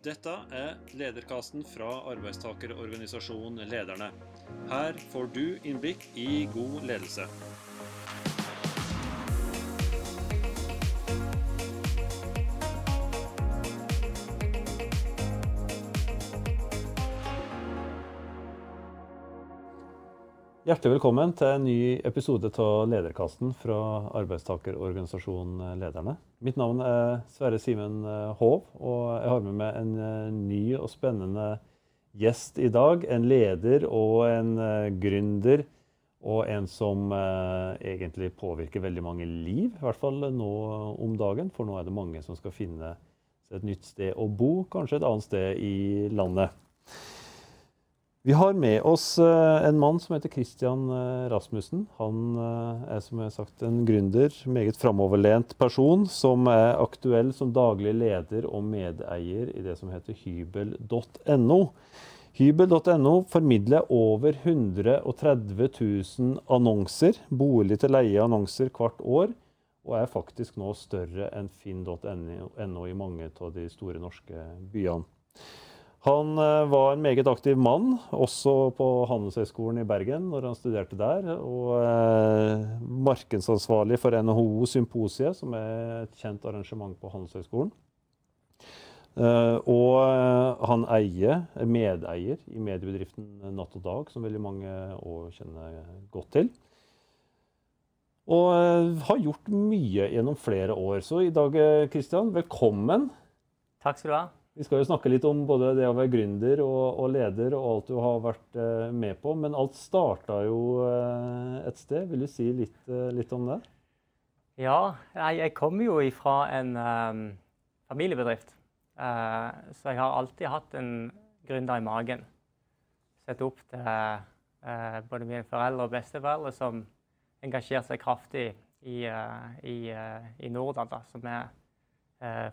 Dette er lederkasten fra arbeidstakerorganisasjonen Lederne. Her får du innblikk i god ledelse. Hjertelig velkommen til en ny episode av Lederkasten fra arbeidstakerorganisasjonen Lederne. Mitt navn er Sverre Simen Hov, og jeg har med meg en eh, ny og spennende gjest i dag. En leder og en eh, gründer, og en som eh, egentlig påvirker veldig mange liv. I hvert fall nå om dagen, for nå er det mange som skal finne et nytt sted å bo, kanskje et annet sted i landet. Vi har med oss eh, en mann som heter Christian eh, Rasmussen. Han eh, er som jeg har sagt en gründer, meget framoverlent person, som er aktuell som daglig leder og medeier i det som heter hybel.no. Hybel.no formidler over 130 000 annonser, bolig til leie-annonser hvert år, og er faktisk nå større enn finn.no i mange av de store norske byene. Han eh, var en meget aktiv mann, også på Handelshøyskolen i Bergen når han studerte der. Og eh, markedsansvarlig for NHO Symposiet, som er et kjent arrangement på Handelshøyskolen. Eh, og han eier, er medeier i mediebedriften Natt og Dag, som veldig mange òg kjenner godt til. Og har gjort mye gjennom flere år. Så i dag, Kristian, velkommen. Takk skal du ha. Vi skal jo snakke litt om både det å være gründer og, og leder og alt du har vært eh, med på. Men alt starta jo eh, et sted. Vil du si litt, eh, litt om det? Ja, jeg kommer jo ifra en um, familiebedrift. Uh, så jeg har alltid hatt en gründer i magen. Sett opp til uh, både mine foreldre og besteforeldre som engasjerte seg kraftig i, uh, i, i Nordan, da, som er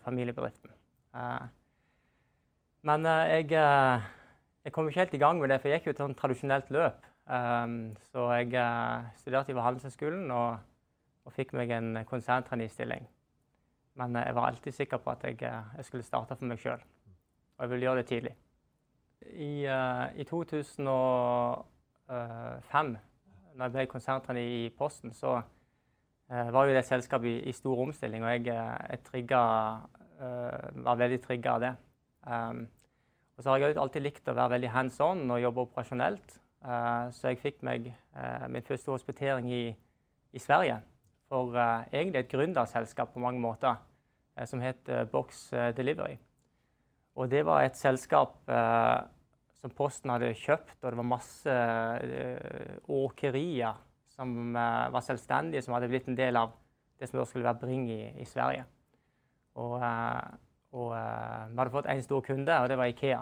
familiebedriften. Men uh, jeg, uh, jeg, kom ikke helt i gang med det, for jeg gikk jo et sånn tradisjonelt løp. Um, så jeg uh, studerte ved Handelshøyskolen og, og, fikk meg en konserntrenistilling. Men jeg var alltid sikker på at jeg, jeg skulle starte for meg sjøl. Og jeg ville gjøre det tidlig. I, i 2005, når jeg ble konserntrener i Posten, så var jo det selskapet i, i stor omstilling, og jeg, jeg trigga, var veldig trigga av det. Um, og så har jeg alltid likt å være veldig hands on og jobbe operasjonelt. Uh, så jeg fikk meg uh, min første hospitering i, i Sverige for uh, egentlig et gründerselskap på mange måter, som het Box Delivery. Og det var et selskap som Posten hadde kjøpt, og det var masse åkerier som var selvstendige, som hadde blitt en del av det som da skulle være Bring i, i Sverige. Og og uh, vi hadde fått én stor kunde, og det var Ikea.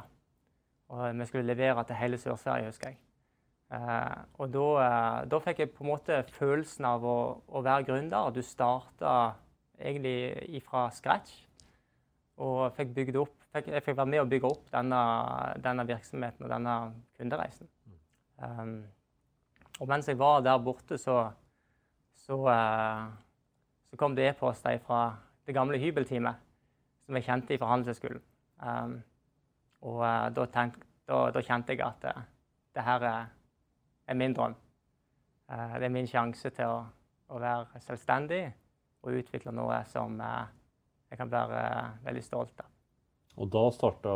Og vi skulle levere til hele Sør-Sverige, husker jeg. Uh, og da, uh, da, fikk jeg på en måte følelsen av å, å være gründer. Du starta egentlig fra scratch og fikk bygd opp fikk, Jeg fikk være med å bygge opp denne, denne virksomheten og denne kundereisen. Um, og mens jeg var der borte, så, så, så kom det e-poster fra det gamle hybelteamet som jeg kjente fra Handelshøyskolen. Um, og uh, da, tenk, da, da, kjente jeg at uh, det her er, er min drøm. Uh, det er min sjanse til å, å, være selvstendig og utvikle noe som jeg kan være veldig stolt av. Og da starta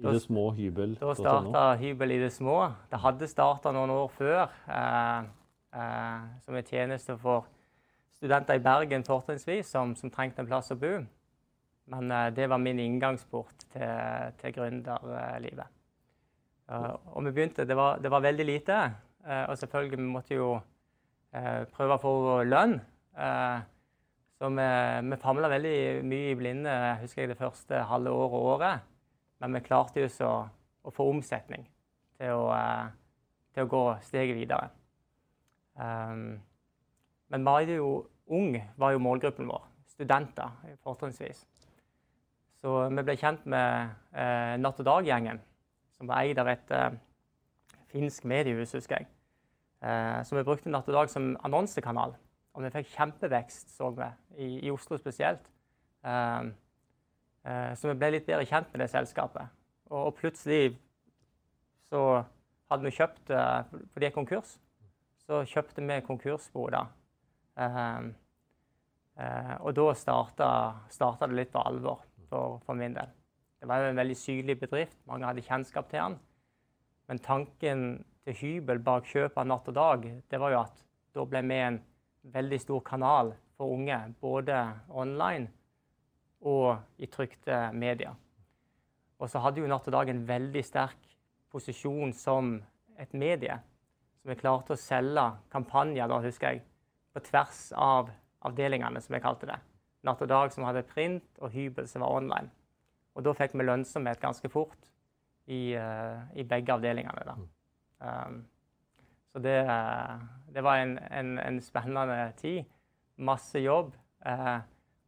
i det små hybel? Da starta Hybel i det små. Det hadde starta noen år før som en tjeneste for studenter i Bergen fortrinnsvis som, som trengte en plass å bo. Men uh, det var min inngangsport til, til gründerlivet. Uh, og vi begynte Det var, det var veldig lite. Uh, og selvfølgelig vi måtte jo prøve å få lønn. så vi, vi famla veldig mye i blinde husker jeg det første halve året og året. Men vi klarte jo så å få omsetning til å, til å gå steget videre. Men var jo ung var jo målgruppen vår. Studenter fortrinnsvis. Så vi ble kjent med eh, Natt og Dag-gjengen, som var eid av et eh, finsk mediehus, husker jeg. Eh, så vi brukte Natt og Dag som annonsekanal. Og vi fikk kjempevekst, så vi, i, i Oslo spesielt. Eh, Eh, så vi ble litt bedre kjent med det selskapet. Og, og plutselig så hadde vi kjøpt uh, For de er konkurs. Så kjøpte vi konkursbo da. Uh, og da starta det litt for alvor for, for, min del. Det var en veldig syrlig bedrift. Mange hadde kjennskap til den. Men tanken til Hybel bak kjøpet av Natt og Dag, det var jo at da ble vi en veldig stor kanal for unge, både online og i trykte medier. Og så hadde jo Natt og Dag en veldig sterk posisjon som et medie. Så vi klarte å selge kampanjer, da husker jeg, på tvers av avdelingene, som jeg kalte det. Natt og Dag som hadde print, og Hybel som var online. Og da fikk vi lønnsomhet ganske fort i, uh, i begge avdelingene. da. Um, så det, uh, det var en, en, en, spennende tid. Masse jobb. Uh,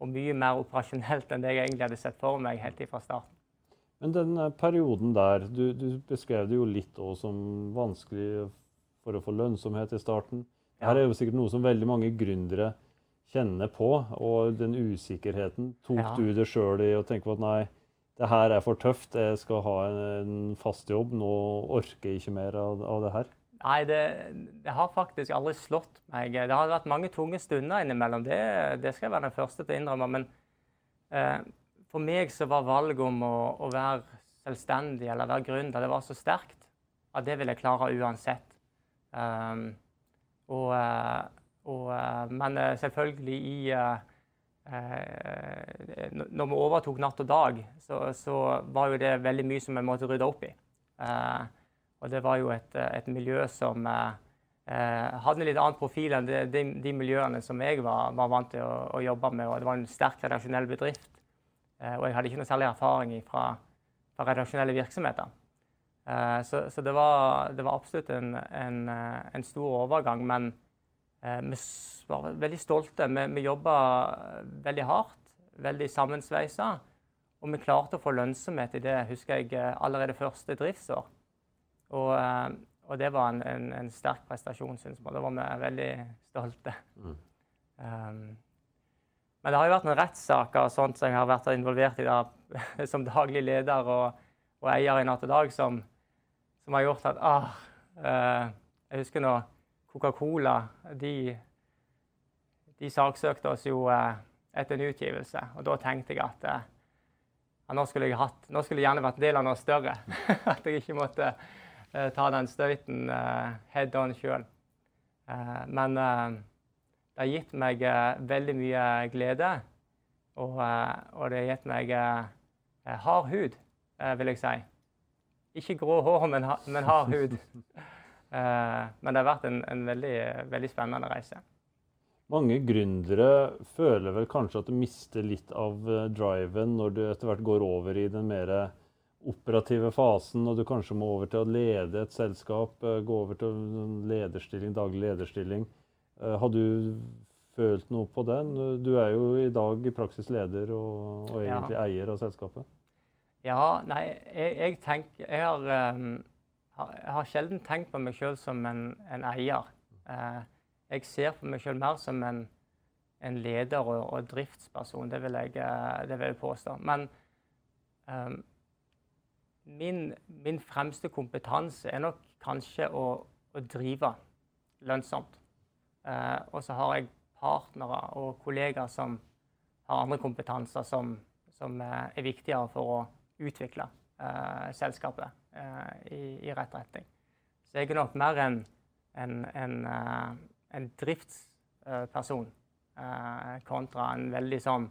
og mye mer operasjonelt enn det jeg egentlig hadde sett for meg helt fra starten. Men den eh, perioden der, du, du beskrev det jo litt som vanskelig for å få lønnsomhet i starten. Ja. Her er jo sikkert noe som veldig mange gründere kjenner på. Og den usikkerheten. Tok ja. du det sjøl i å tenke på at nei, det her er for tøft, jeg skal ha en, en fast jobb, nå orker jeg ikke mer av, av det her? Nei, det, det, har faktisk aldri slått meg. Det har vært mange tunge stunder innimellom. Det, det skal jeg være den første til å innrømme. Men eh, for meg så var valget om å, å, være selvstendig eller være gründer det var så sterkt at det ville jeg klare uansett. Um, og, eh, og, eh, men eh, selvfølgelig i uh, Når vi overtok Natt og Dag, så, så, var jo det veldig mye som vi måtte rydde opp i. Og det var jo et, eh, et miljø som eh, eh, hadde en litt annen profil enn de, de, miljøene som jeg var, var vant til å, å, jobbe med. Og det var en sterk redaksjonell bedrift. Eh, og jeg hadde ikke noe særlig erfaring fra, fra redaksjonelle virksomheter. Eh, så, så det, var, det, var, absolutt en, en, eh, en stor overgang. Men vi var veldig stolte. Vi, vi jobba veldig hardt, veldig sammensveisa. Og vi klarte å få lønnsomhet i det, husker jeg, allerede første driftsår. Og, eh, og det var en, en, en sterk prestasjon, syns jeg. Da var vi veldig stolte. Mm. Um, men det har jo vært noen rettssaker sånt som jeg har vært involvert i da, som daglig leder og, og eier i Natt og Dag, som, som, har gjort at ah, uh, Jeg husker nå Coca-Cola de, de, saksøkte oss jo uh, etter en utgivelse. Og da tenkte jeg at uh, nå, skulle jeg hatt, nå skulle jeg gjerne vært del av noe større. at jeg ikke måtte Eh, ta den støyten eh, head on sjøl. Eh, men det har gitt meg veldig mye glede. Og, og, det har gitt meg hard hud, vil jeg si. Ikke grå hår, men, men hard hud. men det har vært en, en veldig, veldig, spennende reise. Mange gründere føler vel kanskje at du mister litt av driven når du etter hvert går over i den mer operative fasen, og du kanskje må over til å lede et selskap, eh, gå over til lederstilling, daglig lederstilling. Eh, har du følt noe på den? Du er jo i dag i praksis leder og, og egentlig ja. eier av selskapet. Ja, nei, jeg, jeg tenker Jeg har, um, jeg har sjelden tenkt på meg sjøl som en, en eier. Uh, jeg ser på meg sjøl mer som en, en leder og, og, driftsperson. Det vil jeg, det vil jeg påstå. Men um, min, min, fremste kompetanse er nok kanskje å, å drive lønnsomt. Eh, og så har jeg partnere og kollegaer som har andre kompetanser som, som eh, er viktigere for å utvikle eh, selskapet eh, i, i, rett retning. Så jeg er nok mer en, en, en, eh, en driftsperson eh, kontra en veldig sånn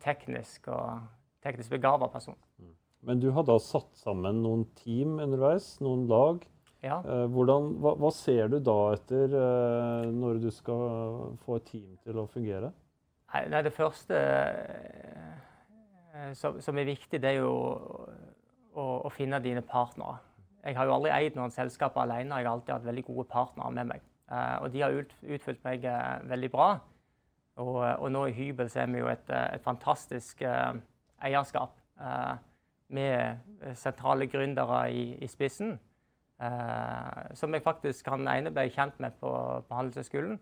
teknisk og teknisk begava person. Mm. Men du har da satt sammen noen team underveis, noen lag. Ja. Eh, hvordan, hva, hva, ser du da etter eh, når du skal få et team til å fungere? Nei, Det første eh, som, som, er viktig, det er jo å, å, finne dine partnere. Jeg har jo aldri eid noen selskaper alene. Jeg har alltid hatt veldig gode partnere med meg. og de har ut, utfylt meg veldig bra. Og, og, nå i Hybel så er vi jo et, et fantastisk eierskap. Med eh, sentrale gründere i, i spissen. Eh, som jeg faktisk han ene ble kjent med på, på Handelshøyskolen.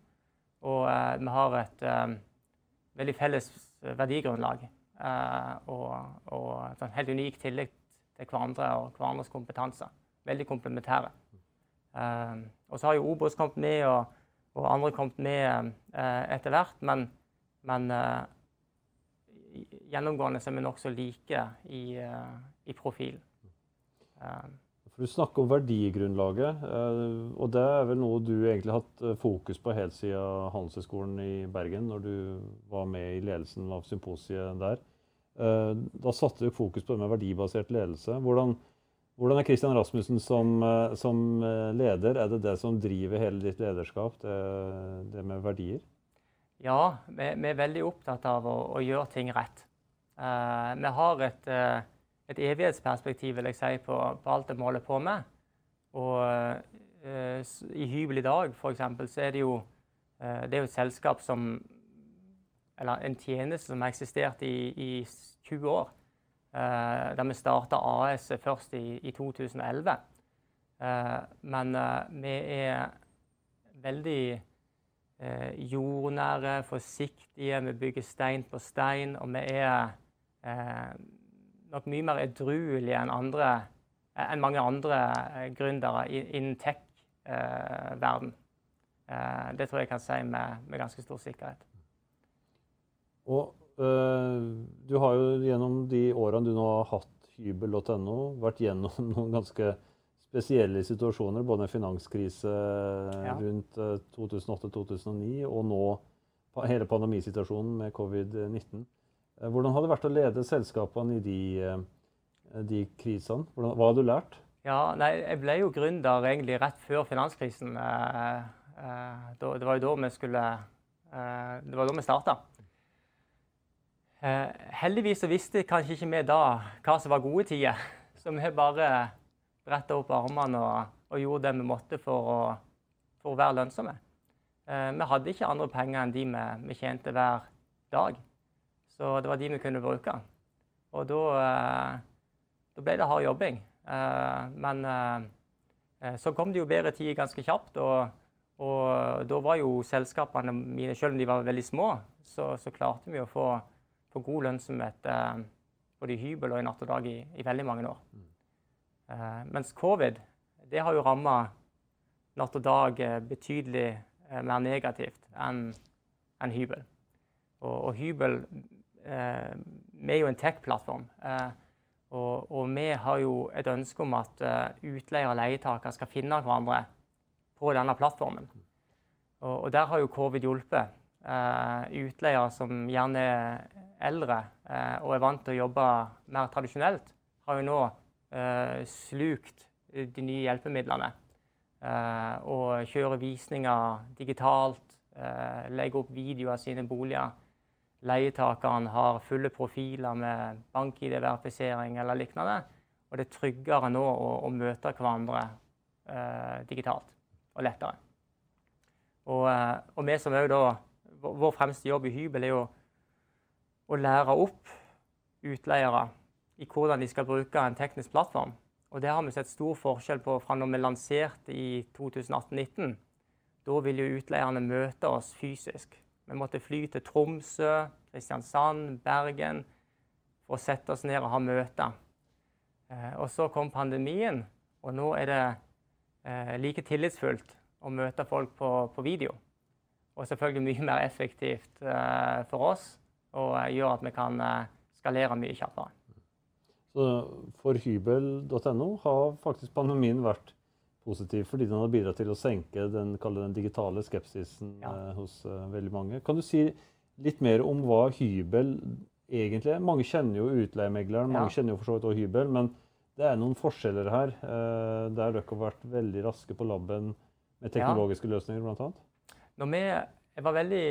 Og eh, vi har et eh, veldig felles verdigrunnlag. eh, og, og sånn helt unik tillit til hverandre og hverandres kompetanse. Veldig komplementære. Eh, og så har jo Obos kommet med, og, og andre kommet med uh, etter hvert. Men, men uh, gjennomgående så er vi nokså like i, uh, i profil. Eh, Du snakker om verdigrunnlaget, og det er vel noe du egentlig har hatt fokus på helt siden Handelshøyskolen i Bergen, når du var med i ledelsen av symposiet der. Eh, Da satte du fokus på det med verdibasert ledelse. Hvordan, hvordan er Christian Rasmussen som, eh, som eh, leder? Er det det som driver hele ditt lederskap, det, det med verdier? Ja, vi, vi er veldig opptatt av å, å gjøre ting rett. Uh, vi har et, uh, et evighetsperspektiv vil jeg si, på, på alt vi holder på med. Og uh, i Hybel i dag eksempel, så er det jo, det er et selskap som Eller en tjeneste som har eksistert i, i 20 år. Eh, da vi starta AS først i, i 2011. Eh, men eh, vi er veldig eh, jordnære, forsiktige. Vi bygger stein på stein, og vi er eh, nok mye mer edruelige enn andre, eh, enn mange andre gründere innen tech-verden. Det tror jeg kan si med, med ganske stor sikkerhet. Og øh, du har jo gjennom de årene du nå har hatt hybel.no, vært gjennom noen ganske spesielle situasjoner, både en finanskrise Ja. rundt øh, 2008-2009 og nå hele pandemisituasjonen med covid-19. Eh, Hvordan har det vært å lede selskapene i de, eh, de krisene? Hvordan, hva har du lært? Ja, nei, jeg ble jo gründer egentlig rett før finanskrisen. Eh, eh, det var jo da vi skulle eh, Det var da vi starta. Eh, heldigvis så visste kanskje ikke vi da hva som var gode tider. Så vi bare bretta opp armene og, og gjorde det vi måtte for å, for å være lønnsomme. Eh, vi hadde ikke andre penger enn de vi, vi tjente hver dag. Så det var de vi kunne bruke. Og da, eh, da ble det hard jobbing. Men så kom det jo bedre tider ganske kjapt. Og, og da var jo selskapene mine, selv om de var veldig små, så, så klarte vi å få, få god lønnsomhet eh, både i hybel og i natt og dag i, i veldig mange år. Eh, mens covid det har jo ramma natt og dag eh, betydelig eh, mer negativt enn en hybel. Og, og hybel eh, Vi er jo en tech-plattform. Eh, og, og vi har jo et ønske om at utleier og leietaker skal finne hverandre på denne plattformen. Og, og der har jo covid hjulpet. Uh, utleiere som gjerne er eldre uh, og er vant til å jobbe mer tradisjonelt, har jo nå uh, slukt de nye hjelpemidlene. Uh, og kjører visninger digitalt, legger opp videoer av sine boliger. Leietakeren har fulle profiler med bank-ID-verifisering eller lignende. Og det er tryggere nå å, å møte hverandre eh, digitalt og lettere. Og, eh, og vi som også da, vår vår fremste jobb i hybel er jo å lære opp utleiere i hvordan de skal bruke en teknisk plattform. Og det har vi sett stor forskjell på fra når vi lanserte i 2018-2019. Da ville jo utleierne møte oss fysisk. Vi måtte fly til Tromsø, Kristiansand, Bergen for å sette oss ned og ha møter. Eh, og så kom pandemien, og nå er det eh, like tillitsfullt å møte folk på, på video. Og selvfølgelig mye mer effektivt eh, for oss, og eh, gjør at vi kan eh, skalere mye kjappere. Så for hybel.no har faktisk pandemien vært positiv, fordi den har bidratt til å senke den, den digitale skepsisen Ja. eh, hos veldig mange. Kan du si litt mer om hva hybel egentlig er? Mange kjenner jo utleiemegleren, mange Ja. kjenner jo for så vidt også hybel, men det er noen forskjeller her, der dere har vært veldig raske på labben med teknologiske løsninger, blant annet. Når vi, jeg var veldig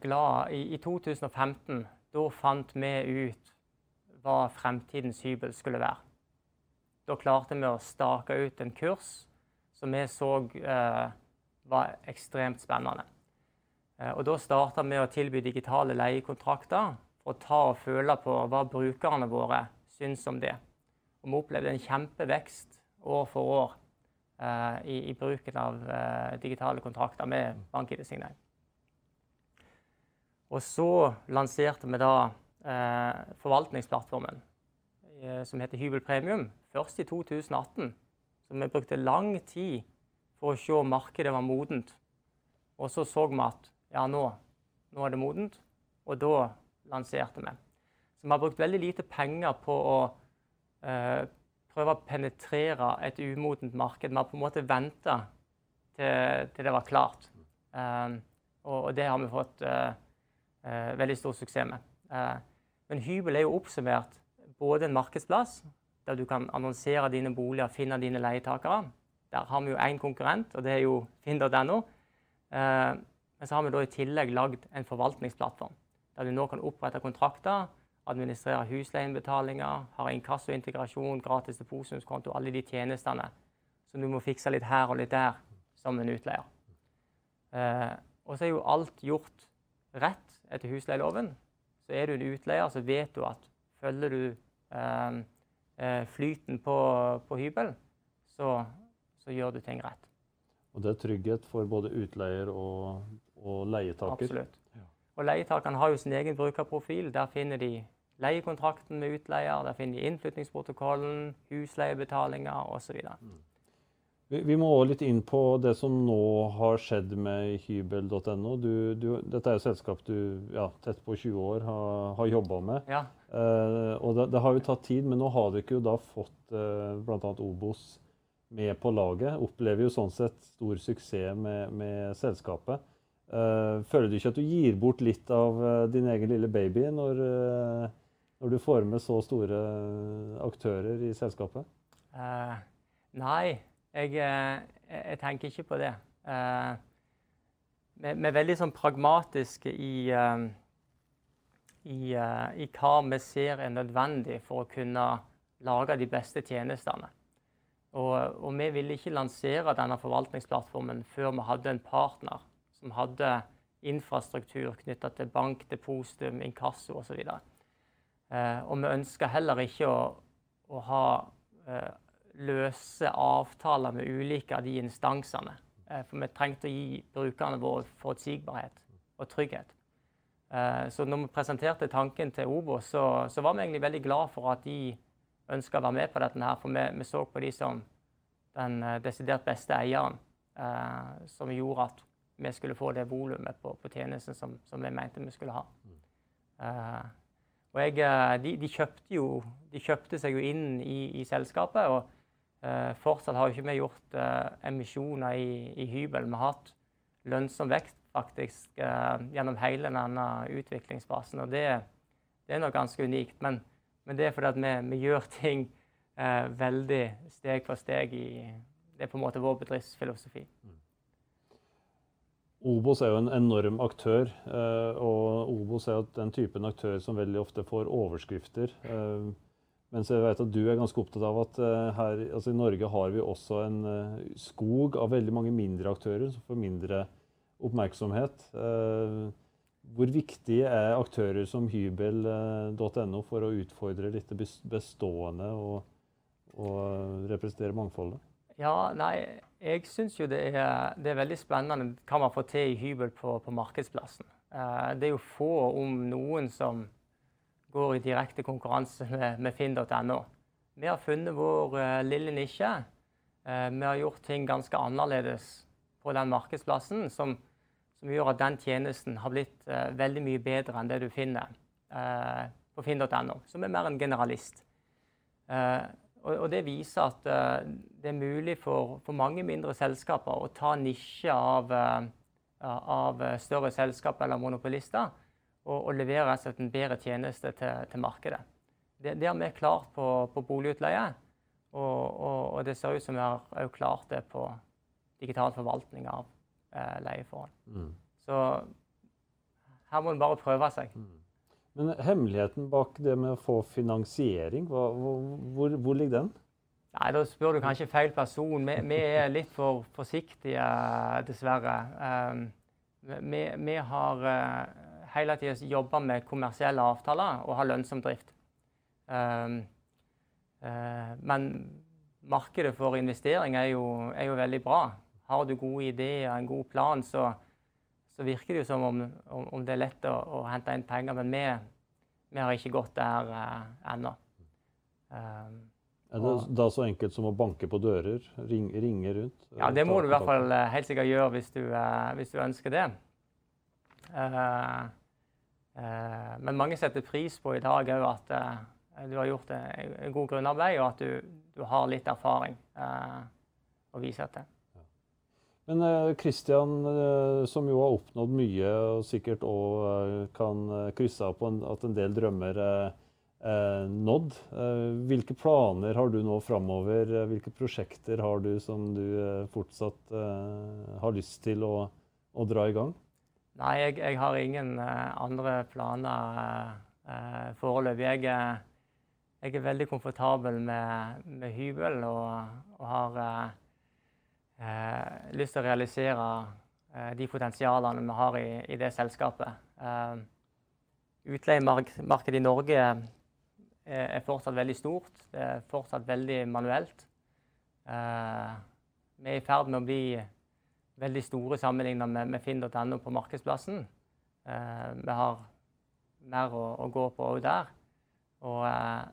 glad i, i 2015. Da fant vi ut hva fremtidens hybel skulle være. Da klarte vi å stake ut en kurs som vi så eh, var ekstremt spennende. Eh, og da starta vi å tilby digitale leiekontrakter for å ta og føle på hva brukerne våre syns om det. Og vi opplevde en kjempevekst år for år eh, i, i bruken av eh, digitale kontrakter med bank-ID-signering. Og så lanserte vi da eh, forvaltningsplattformen eh, som heter Hybel Premium, først i 2018. Så vi brukte lang tid for å se om markedet var modent. Og så så vi at ja, nå, nå er det modent, og da lanserte vi. Så vi har brukt veldig lite penger på å eh, prøve å penetrere et umodent marked. Vi har på en måte venta til, til, det var klart. Um, og, og, det har vi fått uh, veldig stor suksess med. Uh, men hybel er jo oppsummert både en markedsplass, der du kan annonsere dine boliger, finne dine leietakere. Der har vi jo én konkurrent, og det er jo finn.no. men så har vi da i tillegg lagd en forvaltningsplattform, der du nå kan opprette kontrakter administrere husleieinnbetalinger, har inkassointegrasjon, gratis deposumskonto, alle de tjenestene som du må fikse litt her og litt der som en utleier. Eh, og så er jo alt gjort rett etter husleieloven. Så er du en utleier, så vet du at følger du eh, eh flyten på, på hybel, så, så, gjør du ting rett. Og det er trygghet for både utleier og, og leietaker? Absolutt. Og Leietakerne har jo sin egen brukerprofil. Der finner de leiekontrakten med utleier, der finner de innflyttingsprotokollen, husleiebetalinger osv. Mm. Vi, må også litt inn på det som nå har skjedd med hybel.no. Dette er jo et selskap du ja, tett på 20 år har, har jobba med. Ja. Eh, og det, det, har jo tatt tid, men nå har dere jo da fått eh, bl.a. Obos med på laget. Opplever jo sånn sett stor suksess med, med selskapet. Eh, føler du ikke at du gir bort litt av uh, din egen lille baby når, uh, når, du får med så store aktører i selskapet? Uh, nei, jeg, jeg, tenker ikke på det. Vi, vi, er veldig sånn pragmatiske i, i, i, hva vi ser er nødvendig for å kunne lage de beste tjenestene. Og, og vi ville ikke lansere denne forvaltningsplattformen før vi hadde en partner som hadde infrastruktur knytta til bank, depositum, inkasso osv. så og vi ønska heller ikke å, å ha eh, løse avtaler med ulike av de instansene. Eh, for vi trengte å gi brukerne våre forutsigbarhet og trygghet. Eh, så når vi presenterte tanken til Obo, så, så, var vi egentlig veldig glad for at de ønska å være med på dette. her, For vi, vi så på de som den eh, desidert beste eieren, som gjorde at vi skulle få det volumet på, på, tjenesten som, som, vi mente vi skulle ha. Og jeg, de, de, kjøpte jo, de, kjøpte seg jo inn i, i selskapet. Og fortsatt har jo ikke vi gjort uh, emisjoner i, i, hybel. Vi har hatt lønnsom vekst faktisk gjennom hele denne utviklingsfasen. Og det, det, er nok ganske unikt. Men, men det er fordi at vi, vi gjør ting veldig steg for steg i Det er på en måte vår bedriftsfilosofi. Mm. Obos er jo en enorm aktør, eh, og Obos er jo den typen aktør som veldig ofte får overskrifter. Eh, mens jeg vet at du er ganske opptatt av at eh, her altså i Norge har vi også en skog av veldig mange mindre aktører som får mindre oppmerksomhet. Hvor viktig er aktører som hybel.no for å utfordre litt det bestående og, og representere mangfoldet? Ja, nei, jeg syns jo det er, det er, veldig spennende hva man får til i hybel på, på markedsplassen. Eh, det er jo få, om noen, som går i direkte konkurranse med, med finn.no. Vi har funnet vår uh, lille nisje. Uh, vi har gjort ting ganske annerledes på den markedsplassen, som, som gjør at den tjenesten har blitt uh, veldig mye bedre enn det du finner på finn.no, som er mer en generalist. Og, og, det viser at det er mulig for, for, mange mindre selskaper å ta nisje av, av større selskaper eller monopolister og, og levere en bedre tjeneste til, til markedet. Det, det, har vi klart på, på boligutleie, og, og, det ser ut som vi har klart det på digital forvaltning av eh, leieforhold. Mm. Så her må en bare prøve seg. Mm. Men hemmeligheten bak det med å få finansiering, hva, hvor, hvor, ligger den? Nei, Da spør du kanskje feil person. Vi, vi er litt for forsiktige, dessverre. Um, vi, vi, har uh, hele tida jobbe med kommersielle avtaler og har lønnsom drift. Um, uh, men markedet for investering er jo, er jo, veldig bra. Har du gode ideer, en god plan, så, så virker det jo som om, om, om det er lett å, å, hente inn penger. Men vi, vi har ikke gått der ennå. Um, er det da så enkelt som å banke på dører, ring, ringe rundt? Ja, det må du i hvert fall helt sikkert gjøre hvis du, hvis du ønsker det. Uh, men mange setter pris på i dag òg at uh, du har gjort en, god grunnarbeid, og at du, du har litt erfaring å vise til. Men Kristian, som jo har oppnådd mye, og sikkert òg kan krysse av på at en del drømmer er nådd. Eh, hvilke planer har du nå framover? Hvilke prosjekter har du som du eh, fortsatt eh, har lyst til å, å, dra i gang? Nei, jeg, jeg har ingen eh, andre planer eh, foreløpig. Jeg, jeg, er veldig komfortabel med, med hybel og, og har lyst til å realisere de potensialene vi har i, i det selskapet. Utleiemarkedet i Norge er fortsatt veldig stort. Det er fortsatt veldig manuelt. Eh, vi er i ferd med å bli veldig store sammenlignet med, med finn.no på markedsplassen. Eh, vi har mer å, å gå på òg der. Og eh,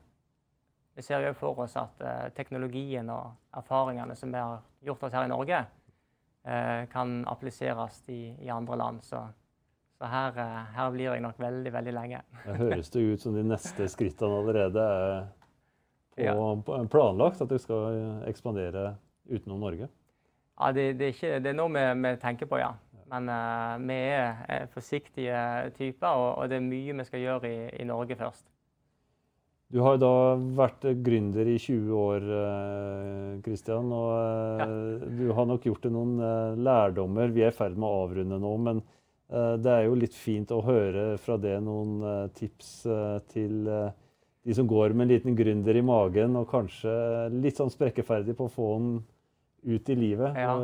vi ser jo for oss at eh, teknologien og erfaringene som vi har gjort oss her i Norge, eh, kan appliseres i, i andre land. Så så her, eh, her, blir jeg nok veldig, veldig lenge. Det høres det ut som de neste skrittene allerede er på, ja. planlagt, at du skal ekspandere utenom Norge? Ja, det, det, er, ikke, det er, noe vi, vi, tenker på, ja. Men uh, vi er, forsiktige typer, og, og, det er mye vi skal gjøre i, i Norge først. Du har da vært gründer i 20 år, Kristian. Og ja. du har nok gjort deg noen lærdommer. Vi er i ferd med å avrunde nå. men Eh, det er jo litt fint å høre fra det noen eh, tips eh, til de som går med en liten gründer i magen og kanskje litt sånn sprekkeferdig på å få den ut i livet. Ja.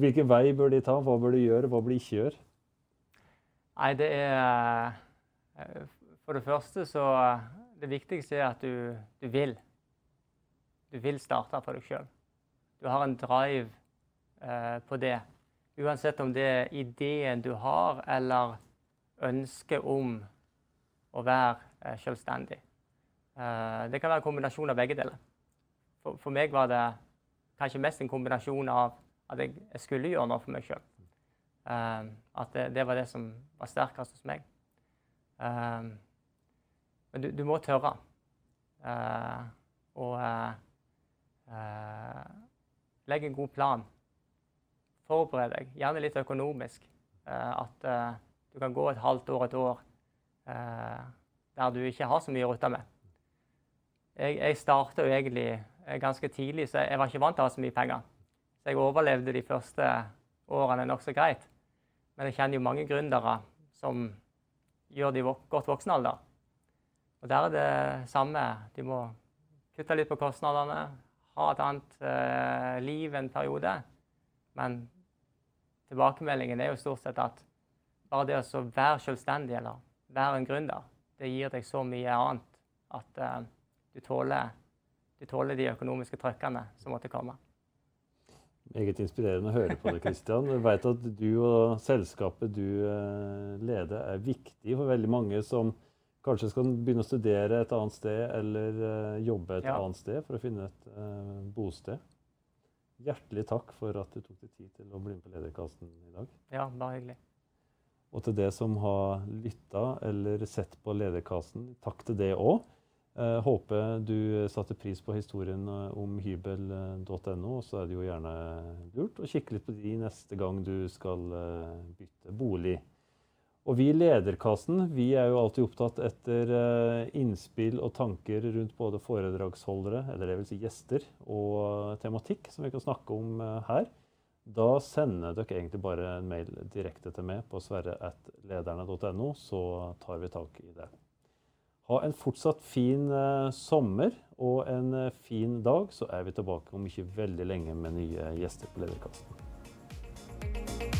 Hvilken vei bør de ta? Hva bør de gjøre? Hva bør de ikke gjøre? Nei, det er For det første så Det viktigste er at du, du vil. Du vil starte for deg sjøl. Du har en drive eh, på det. Uansett om det er ideen du har, eller ønsket om å være eh, selvstendig. Eh, det kan være en kombinasjon av begge deler. For, for, meg var det kanskje mest en kombinasjon av at jeg, jeg skulle gjøre noe for meg sjøl. Um, at det, det, var det som var sterkest hos meg. Um, men du, du, må tørre. Uh, og eh, legge en god plan forbered deg, gjerne litt økonomisk. Eh, at du kan gå et halvt år, et år der du ikke har så mye å rutte med. Jeg, jeg starta jo egentlig ganske tidlig, så jeg var ikke vant til å ha så mye penger. Så jeg overlevde de første årene nokså greit. Men jeg kjenner jo mange gründere som gjør det i godt voksen alder. Og der er det samme. De må kutte litt på kostnadene, ha et annet eh, liv en periode. Men tilbakemeldingen er jo stort sett at bare det å være selvstendig eller være en gründer, det gir deg så mye annet at eh, du, tåler, du, tåler, de økonomiske trøkkene som måtte komme. Meget inspirerende å høre på det, Kristian. Jeg vet at du og selskapet du uh, leder, er viktig for veldig mange som kanskje skal begynne å studere et annet sted eller uh, jobbe et ja. annet sted for å finne et bosted. Hjertelig takk for at du tok deg tid til å bli med på Lederkassen i dag. Ja, bare hyggelig. Og til det som har lytta eller sett på Lederkassen, takk til det òg. Eh, håper du satte pris på historien eh, om hybel.no. Og så er det jo gjerne lurt å kikke litt på de neste gang du skal eh, bytte bolig. Og vi i Lederkassen vi er jo alltid opptatt etter innspill og tanker rundt både foredragsholdere, eller det vil si gjester, og tematikk som vi kan snakke om her. Da sender dere egentlig bare en mail direkte til meg på sverre.lederne.no, så tar vi tak i det. Ha en fortsatt fin eh, sommer og en eh, fin dag, så er vi tilbake om ikke veldig lenge med nye gjester på Leverkassen.